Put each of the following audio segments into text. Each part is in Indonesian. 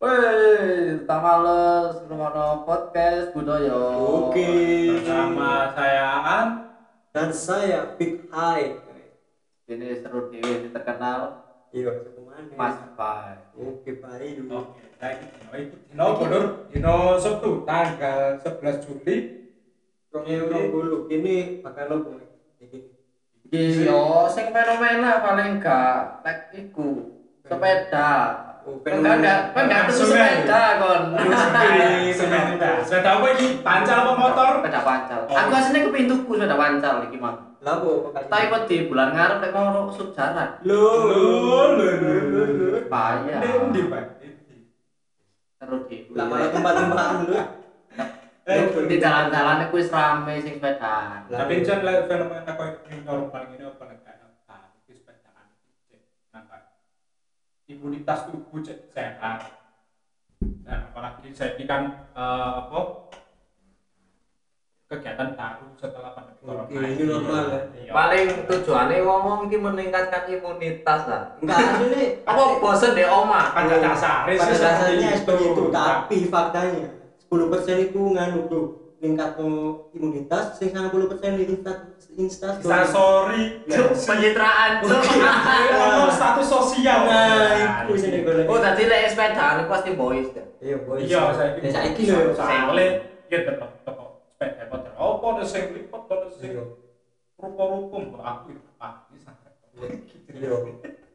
Woi, tak males ngrungokno podcast budaya. Oke. Bersama saya Aan. Dan saya Big High. Ini seru dewe terkenal Iya, mana? Mas Pai. Oke, baik dulu. Oke, dino itu dino Bodur, dino Sabtu tanggal 11 Juli. Rong euro dulu. Ini pakai logo. Iki. Iya, sing fenomena paling gak tek iku sepeda. Oh, Kan kan tuh Langsung aja. sepeda kon. Sepeda. Sepeda apa ini? Pancal apa motor? Sepeda pancal. Oh. Aku aslinya ke pintuku sepeda pancal iki mah. Tapi wedi bulan ngarep nek mau Lo, lo, lo, lo, lo. Bahaya. Ini, Pak. Dewe. Lah malah tempat-tempat lu. Eh, di jalan-jalan iku wis rame sing sepedaan. Tapi jan lah fenomena kau ini normal ini apa nek apa? Iki sepedaan. Cek, Nampak. Imunitas tubuh sehat. Dan apalagi saya ini kan eh, apa? Kegiatan baru setelah pandemi corona. Oke, ini normal ya. Iya. paling tujuannya ngomong ki meningkatkan imunitas lah Enggak nih. apa bosen deh oma pada dasarnya Pada dasarnya seperti itu, Nah, tapi faktanya 10% itu nganu bro meningkat imunitas, sing 90% itu insta Bisa sorry. pencitraan. Oh, status sosial. Nah, itu sing digolek. oh tadi lek sepedaan iku pasti boys deh Iya, boy. Iya, saya Ya saiki lho. Soalnya ya tetep tetep sepeda motor. Apa ada sing lipat, ada sing Iya. rupa-rupa mbak aku itu ah ini sangat. Iya.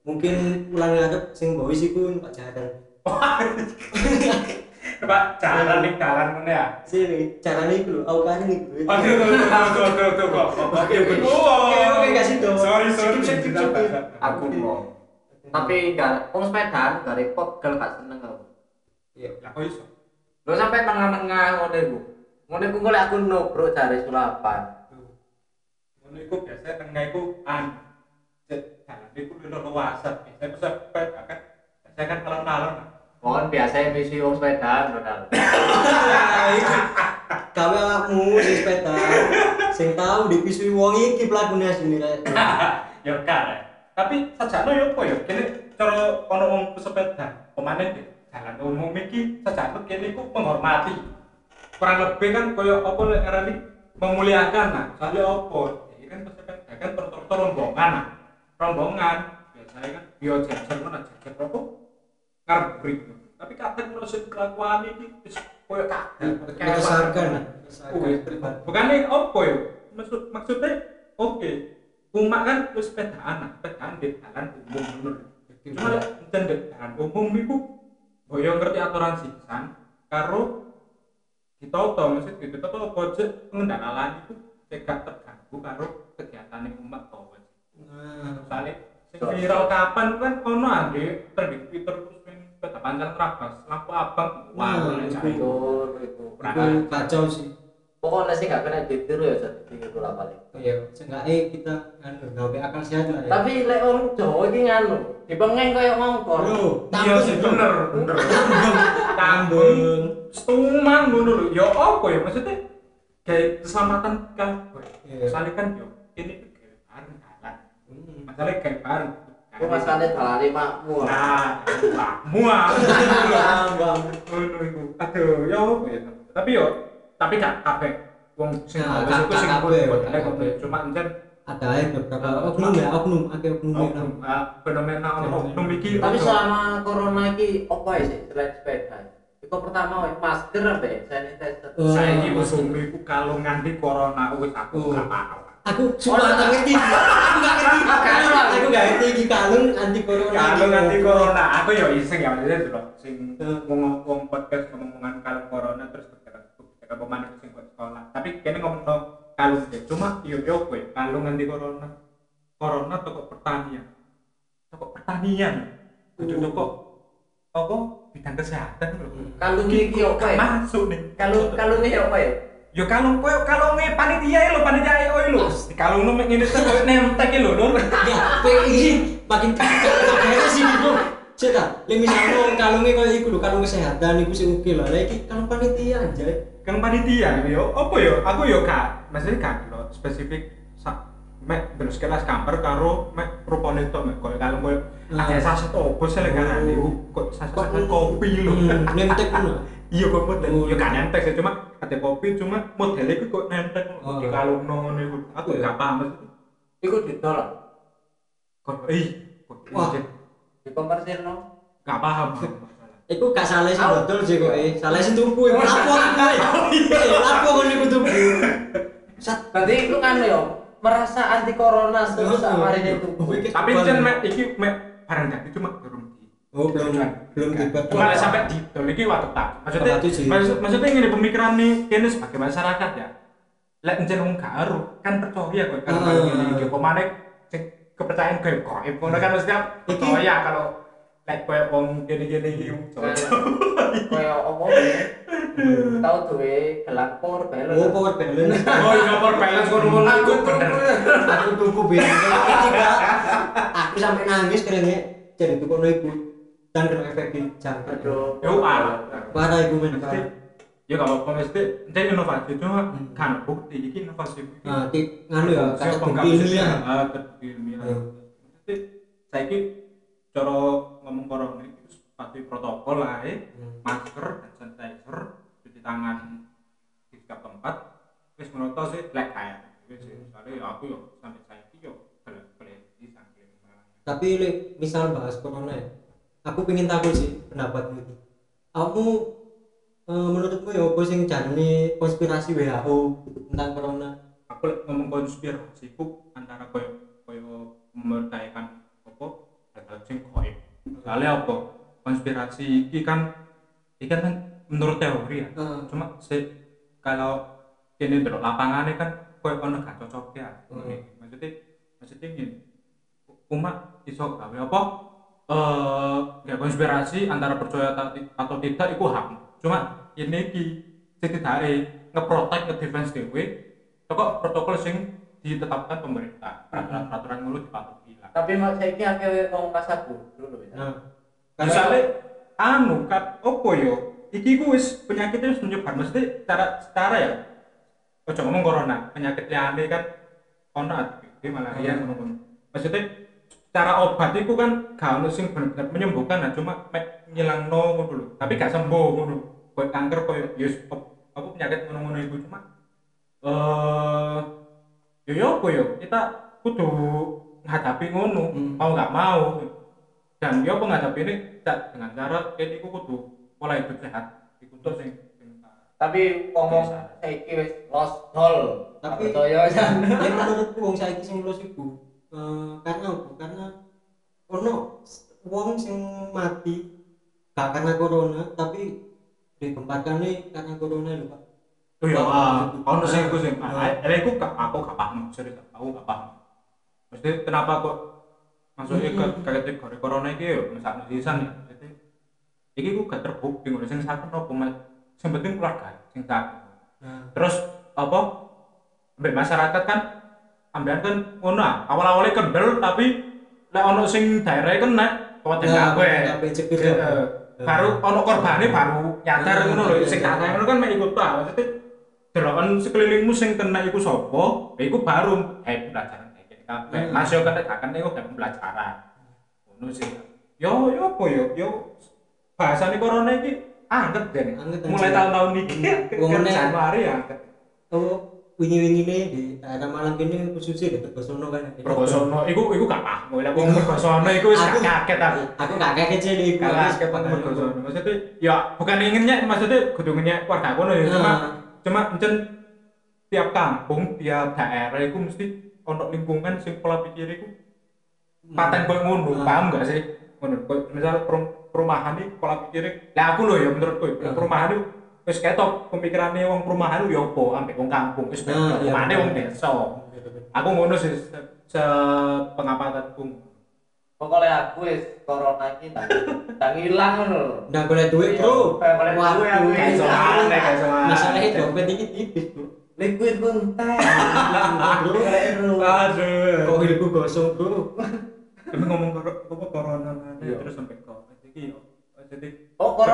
Mungkin ulang ngadep sing boys iku Pak Jaran. Pak jalan nih jalan mana ya? Sini, carane iku lho, awakane iku. Aduh, aduh, aduh, aduh, aduh, kok. Oke, oke. Oke, oke, kasih dong. Sorry, sorry. Skip, skip, aku mau tapi gak wong sepedaan gak repot gak gak seneng aku Iya. Kok iso? lo sampai tengah-tengah ngene iku golek aku no bro cari sulapan Ngono iku biasanya tengah iku an. Jalan iku lho luasan. Biasanya ku sepeda kan. Biasanya kan alon-alon. Mohon biasa misi wong sepedaan modal Gawe awakmu sing sepeda. Sing tau dipisui wong iki pelakune asline rek. ya kan ya. tapi sajakno ya apa ya? Kene cara ono wong pesepeda pemanen deh jalan umum iki sajakno kene iku menghormati. Kurang lebih kan koyo apa lek ngarani memuliakan nah soalnya apa? Ini kan pesepeda kan rombongan nah rombongan biasanya kan yo jajar mana jajar apa ngarep break tapi kadang kalau sing kelakuan wis koyo kadang Meresahkan. bukannya apa ya? Maksud maksudnya oke. Umak kan wis sepedaan nah sepedaan di jalan umum menurut cuma di jalan umum iku boyo ngerti aturan sisan karo ditoto maksud ditoto apa aja pengendalian itu cegah terganggu karo kegiatan umat tau Nah, misalnya viral kapan kan ono ade trending Twitter sepeda panjang terabas lampu abang wah Hmm, oleh itu. itu. Itu itu kacau sih. pokoknya sih gak kena ditiru ya jadi pinggir lah paling Iya, seenggaknya kita anu gawe akal sehat lah ya. tapi lek orang Jawa iki nganu dipengeng koyo ngongkon Bro, iya sih bener bener. Tambung. setuman ngono lho ya apa ya maksudnya? Kayak keselamatan kan Iya. misalnya kan yo ini kayak bareng jalan Hmm. masalahnya kayak bareng aku masalahnya dalane makmu nah muah Tambang. ngono iku aduh ya tapi yo tapi gak kabeh. Wong sing Nah, ngawes gak- iku sing kabeh, cuma encen Ada aja beberapa Ah, oknum ya, oknum, akeh oknum ya. oknum ah, fenomena oknum iki. Tapi selama corona iki apa ya sih selain sepeda? Itu pertama masker apa ya sanitizer. Oh. saiki wis iku kalau nganti corona wis aku Oh. gak paham Aku cuma tak ngerti. Aku gak ngerti. Kalung. Aku gak ngerti iki kalung anti corona. Nanti opo. corona, aku ya iseng ya maksudnya dulu sing Hmm. ngomong ngomong podcast ngomongan kalau corona terus ketika ketika pemain sing buat sekolah. Tapi kene ngomong no kalung deh. Cuma yo yo kowe kalung nanti corona. Corona toko pertanian. Toko pertanian. Oh. toko apa bidang kesehatan lho. kalung iki apa ya Masuk nih. kalung kalungnya apa ya Yo kalung kowe kalunge panitia lho, panitia Kalung nu mek ngene tuh koyo nemtek lho, Nur. Ya, makin beres sih bro. Cek ta, lek misalnya wong kalungnya koyo iku lho, kalung kesehatan iku sing oke lah. Iki kalung panitia anjay. Kan panitia yo, apa yo? Aku yo gak, maksudnya gak lo spesifik sak mek terus kelas gambar karo mek rupane tok mek koyo kalung koyo Ah. ada saset opo sih kan Oh. kok saset kopi lho Hmm, nemtek ngono. Iya kok model Oh. ya kan nentek sih cuma ada kopi cuma modelnya itu kok nentek Oh. di kalung ngono iku aku Iya. gak paham Iku ditolak. kok ih kok Wah. izin. Dikomersil no. gak paham Iku gak salah sih dodol sih kok eh. Salah sih tuku iku lapo aku. Eh, lapo kon iku tuku. Sat Berarti itu kan yo merasa anti corona terus sama ini itu. tapi jen mek iki mek barang ganti cuma durung di Oh, belum belum tiba. cuma lek sampai di dol iki waktu tak maksudnya maksud, maksudnya ini pemikiran nih kene sebagai masyarakat ya. Lek jen wong gak aru kan percaya kok kalau Ah. ngene iki kok maneh sing kepercayaan gaib gaib ngono kan maksudnya Iki- percaya kalau lek koyo wong kene-kene iki. Kayak apa ya? Tahu tuh eh gelang power balance. Oh, power balance. oh iya nomor balance ngono-ngono iku bener. Aku tuku ketika aku sampai nangis karena jadi tuku no iku dan kena efek di jangkar. Aduh. yo ah Parah iku men parah. ya gak apa-apa mesti ente inovasi cuma Hmm. kan bukti iki inovasi Nah, ti nganu ya Siapa bukti ilmiah. Ah, terbukti ilmiah. Jadi saiki cara ngomong corona itu sepatu protokol lah Hmm. masker dan sanitizer, cuci tangan di setiap tempat. Wis menurut sih lek kayak sih. Misalnya ya aku yo sampai saiki yo boleh di samping Tapi misal bahas corona ya, aku pengen tahu sih pendapatmu itu. Kamu eh, menurutmu ya apa sing jarane konspirasi WHO tentang corona? Aku ngomong konspirasi ku antara koyo koyo memberdayakan apa hal sing gaib. Soalnya apa? Konspirasi iki kan iki kan menurut teori ya. Cuma se kalau kini delok lapangannya kan koyo ono gak cocok ya Hmm. maksudnya maksudnya ini umat iso gawe apa ya konspirasi antara percaya ta- atau tidak itu hak. Cuma ini ki setidaknya ngeprotek ngedefense dewe toko protokol sing ditetapkan pemerintah. Peraturan peraturan ngono dipatuhi lah. Tapi mak saiki akeh wong kasabu dulu ya. Nah, misalnya anu kan opo yo iki ku wis penyakitnya wis menyebar. Mesti cara cara ya ojo ngomong corona penyakit liane kan ono malaria Hmm. ngono maksudnya cara obat itu kan gak ono sing bener-bener menyembuhkan nah cuma mek ngilangno ngono lho. Tapi gak sembuh ngono koyo kanker koyo ya wis op- apa penyakit ngono-ngono itu cuma eh yo yo yo kita kudu menghadapi ngono Hmm. mau nggak mau. Dan yo menghadapi ini? Dengan cara kayak iku kudu pola hidup sehat. Iku tuh sing Tapi ngomong saiki wis lost doll. Tapi- percaya. jan. ya menurutku wong saiki sing lulus iku eh, karena apa? Karena ono wong sing mati gak karena corona tapi ditempatkan nih karena corona lho Pak. Oh iya, Ah, ono sing iku sing. Ah. Ah, aku gak aku gak paham, serius aku gak paham. Mesti kenapa kok masuknya ke kategori corona iki yo misalnya sisan ya. Jadi iki ku gak terbukti ngono sing sakit opo mas. Sing penting keluarga sing sakit. Nah, Terus apa? Mbak masyarakat kan ambekan kan ngono ah, awal-awalnya kendel tapi lek ono sing daerah kena kawaten nah, kabeh. kabeh cekir Eh, ya. baru ono korbannya baru nyadar ngono lho sing kakek ngono kan mek ikut ta maksudnya deloken sekelilingmu sing kena iku sapa ya iku baru eh pelajaran kayak kabeh Hmm. mas yo kena gak kena iku gak pembelajaran ngono sih yo yo apa yo yo bahasane corona iki anget den Anget, mulai tahun-tahun iki. Januari anget Oh, wingi-wingi nih di daerah Malang kene khususnya di Tegosono kan. Bergosono iku iku gak paham lek wong bergosono iku wis Aku- gak kaget aku Aku gak kaget sih aku Kalah kapan bergosono maksudnya ya bukan inginnya maksudnya kudu ngenyek keluarga kono ya cuma Nah, cuma encen tiap kampung tiap daerah itu mesti ono lingkungan sing pola pikir iku paten koyo ngono Hmm. paham gak sih? Ngono misal perum- perumahan iki pola pikir lah aku lho ya menurutku ya, perumahan itu wis ketok pemikirannya wong perumahan itu ya apa ambek wong kampung wis Nah, iya, perumahannya wong bener. desa aku ngono sih se- sepengamatanku Pokoknya aku wis corona iki tak tak ilang ngono lho. Nggak boleh duit bro. Nggak boleh duit, Waduh, aku. Soalnya, kayak soalnya. Masalahnya dompet ini tipis bro. Liquid Bro. aduh kok hidupku gosong bro. tapi ngomong corona Iya. terus sampai covid iki jadi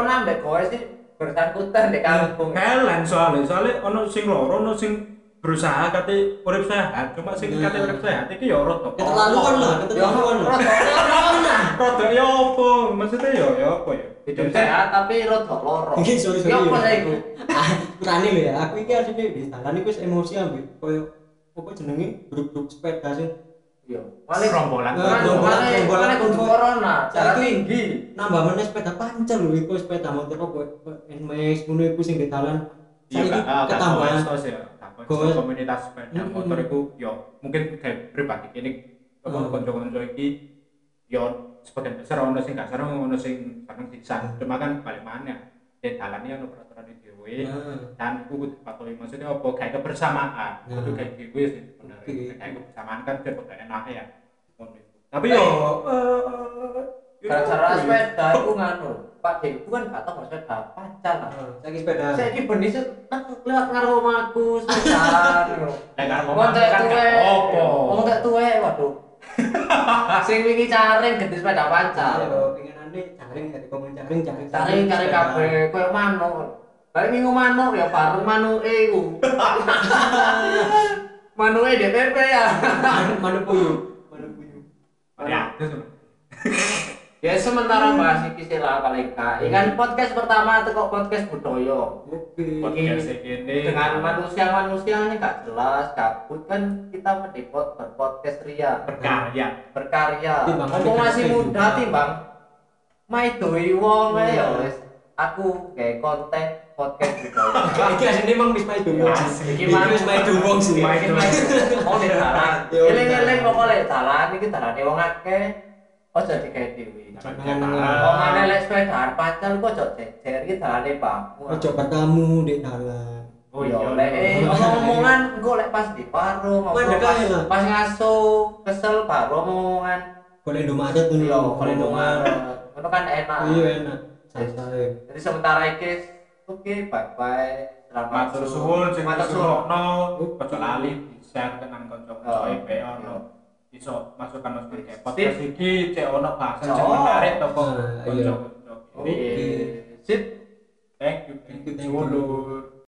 Oh corona mbek kowe sih bersangkutan di kampung. kelen soalnya soalnya ono sing loro ono sing berusaha kate urip sehat cuma sing kate urip sehat iki ya rada keterlaluan lah Ya, keterlaluan lah rada- rada ya apa maksudnya ya ya apa ya hidup sehat tapi rada loro. Iki, sorry, sorry. Ya apa saya iku? Kurane lho ya, aku iki asline dalan iku wis emosi ambek koyo apa jenenge grup-grup sepeda sing Iya. Gerombolan. Paling kudu konvoy. corona, cara tinggi. nambah meneh sepeda pancel lho iku sepeda motor apa NMAX ngono iku sing di dalan. iya Saiki ketambahan ya. Komunitas sepeda motor itu yo mungkin kayak pribadi ini konco-konco iki yo sebagian besar ono sing gak sarung ono sing sarung sisan cuma kan balik mana di dalannya ono peraturan di dhewe Nah, dan aku kudu patuhi maksudnya apa kayak kebersamaan Nah. kudu kayak dhewe sih sebenarnya Oke. kayak kebersamaan kan dia kok enak ya itu. tapi yo eh, yo Cara-cara sepeda iku nganu. Pak Dek, iku kan gak tau sepeda pacar lah. saiki sepeda. Saya ki benih lewat sepeda. Nek karo Wong ngomong tak kan apa Wong tak tuwe, waduh. Sing wingi caring gede sepeda pacar. Ayo pengenane jaring dari komen jaring jaring Caring cari kabeh koyo manuk. Balik minggu manuk ya bareng manuke iku. Manuke DPP ya. Mana puyuh? Mana puyuh? ya. Ya sementara bahas iki sih lah paling gak. Ini kan podcast pertama atau kok podcast budaya. Oke. podcast ini Dengan manusia-manusia ini gak jelas, kabut kan kita mendepot berpodcast ria, berkarya berkarya. Timbang Mumpung masih kafe muda juga. Timbang maidoi wong ae ya wis. Aku kayak konten podcast budaya. Iki asline emang wis main dulu. Iki Iki wis main dulu sih. Main main. Oh di dalan. Ya, Eling-eling pokoknya dalan iki dalane wong akeh. Ojo digawe dhewe. Wong ana lek sepedaan pacar kok ojo jejer iki dalane Pak. Ojo bertamu di dalan. oh iya lek eh, ngomong-ngomongan engko lek pas di paro pas, ngaso kesel baru omongan Boleh Indomaret tuh iya lho, kalau Indomaret. Itu kan enak Iya enak. Santai. jadi sementara iki oke bye bye selamat matur suwun sing matur ngrungokno ojo lali di-share tenan kanca-kanca Oh, EP iya. ono iso masukan kayak Sip. podcast iki cek ono bahasan sing Oh. menarik to kok Nah, iya. kanca-kanca Oke. sip thank you Thank you,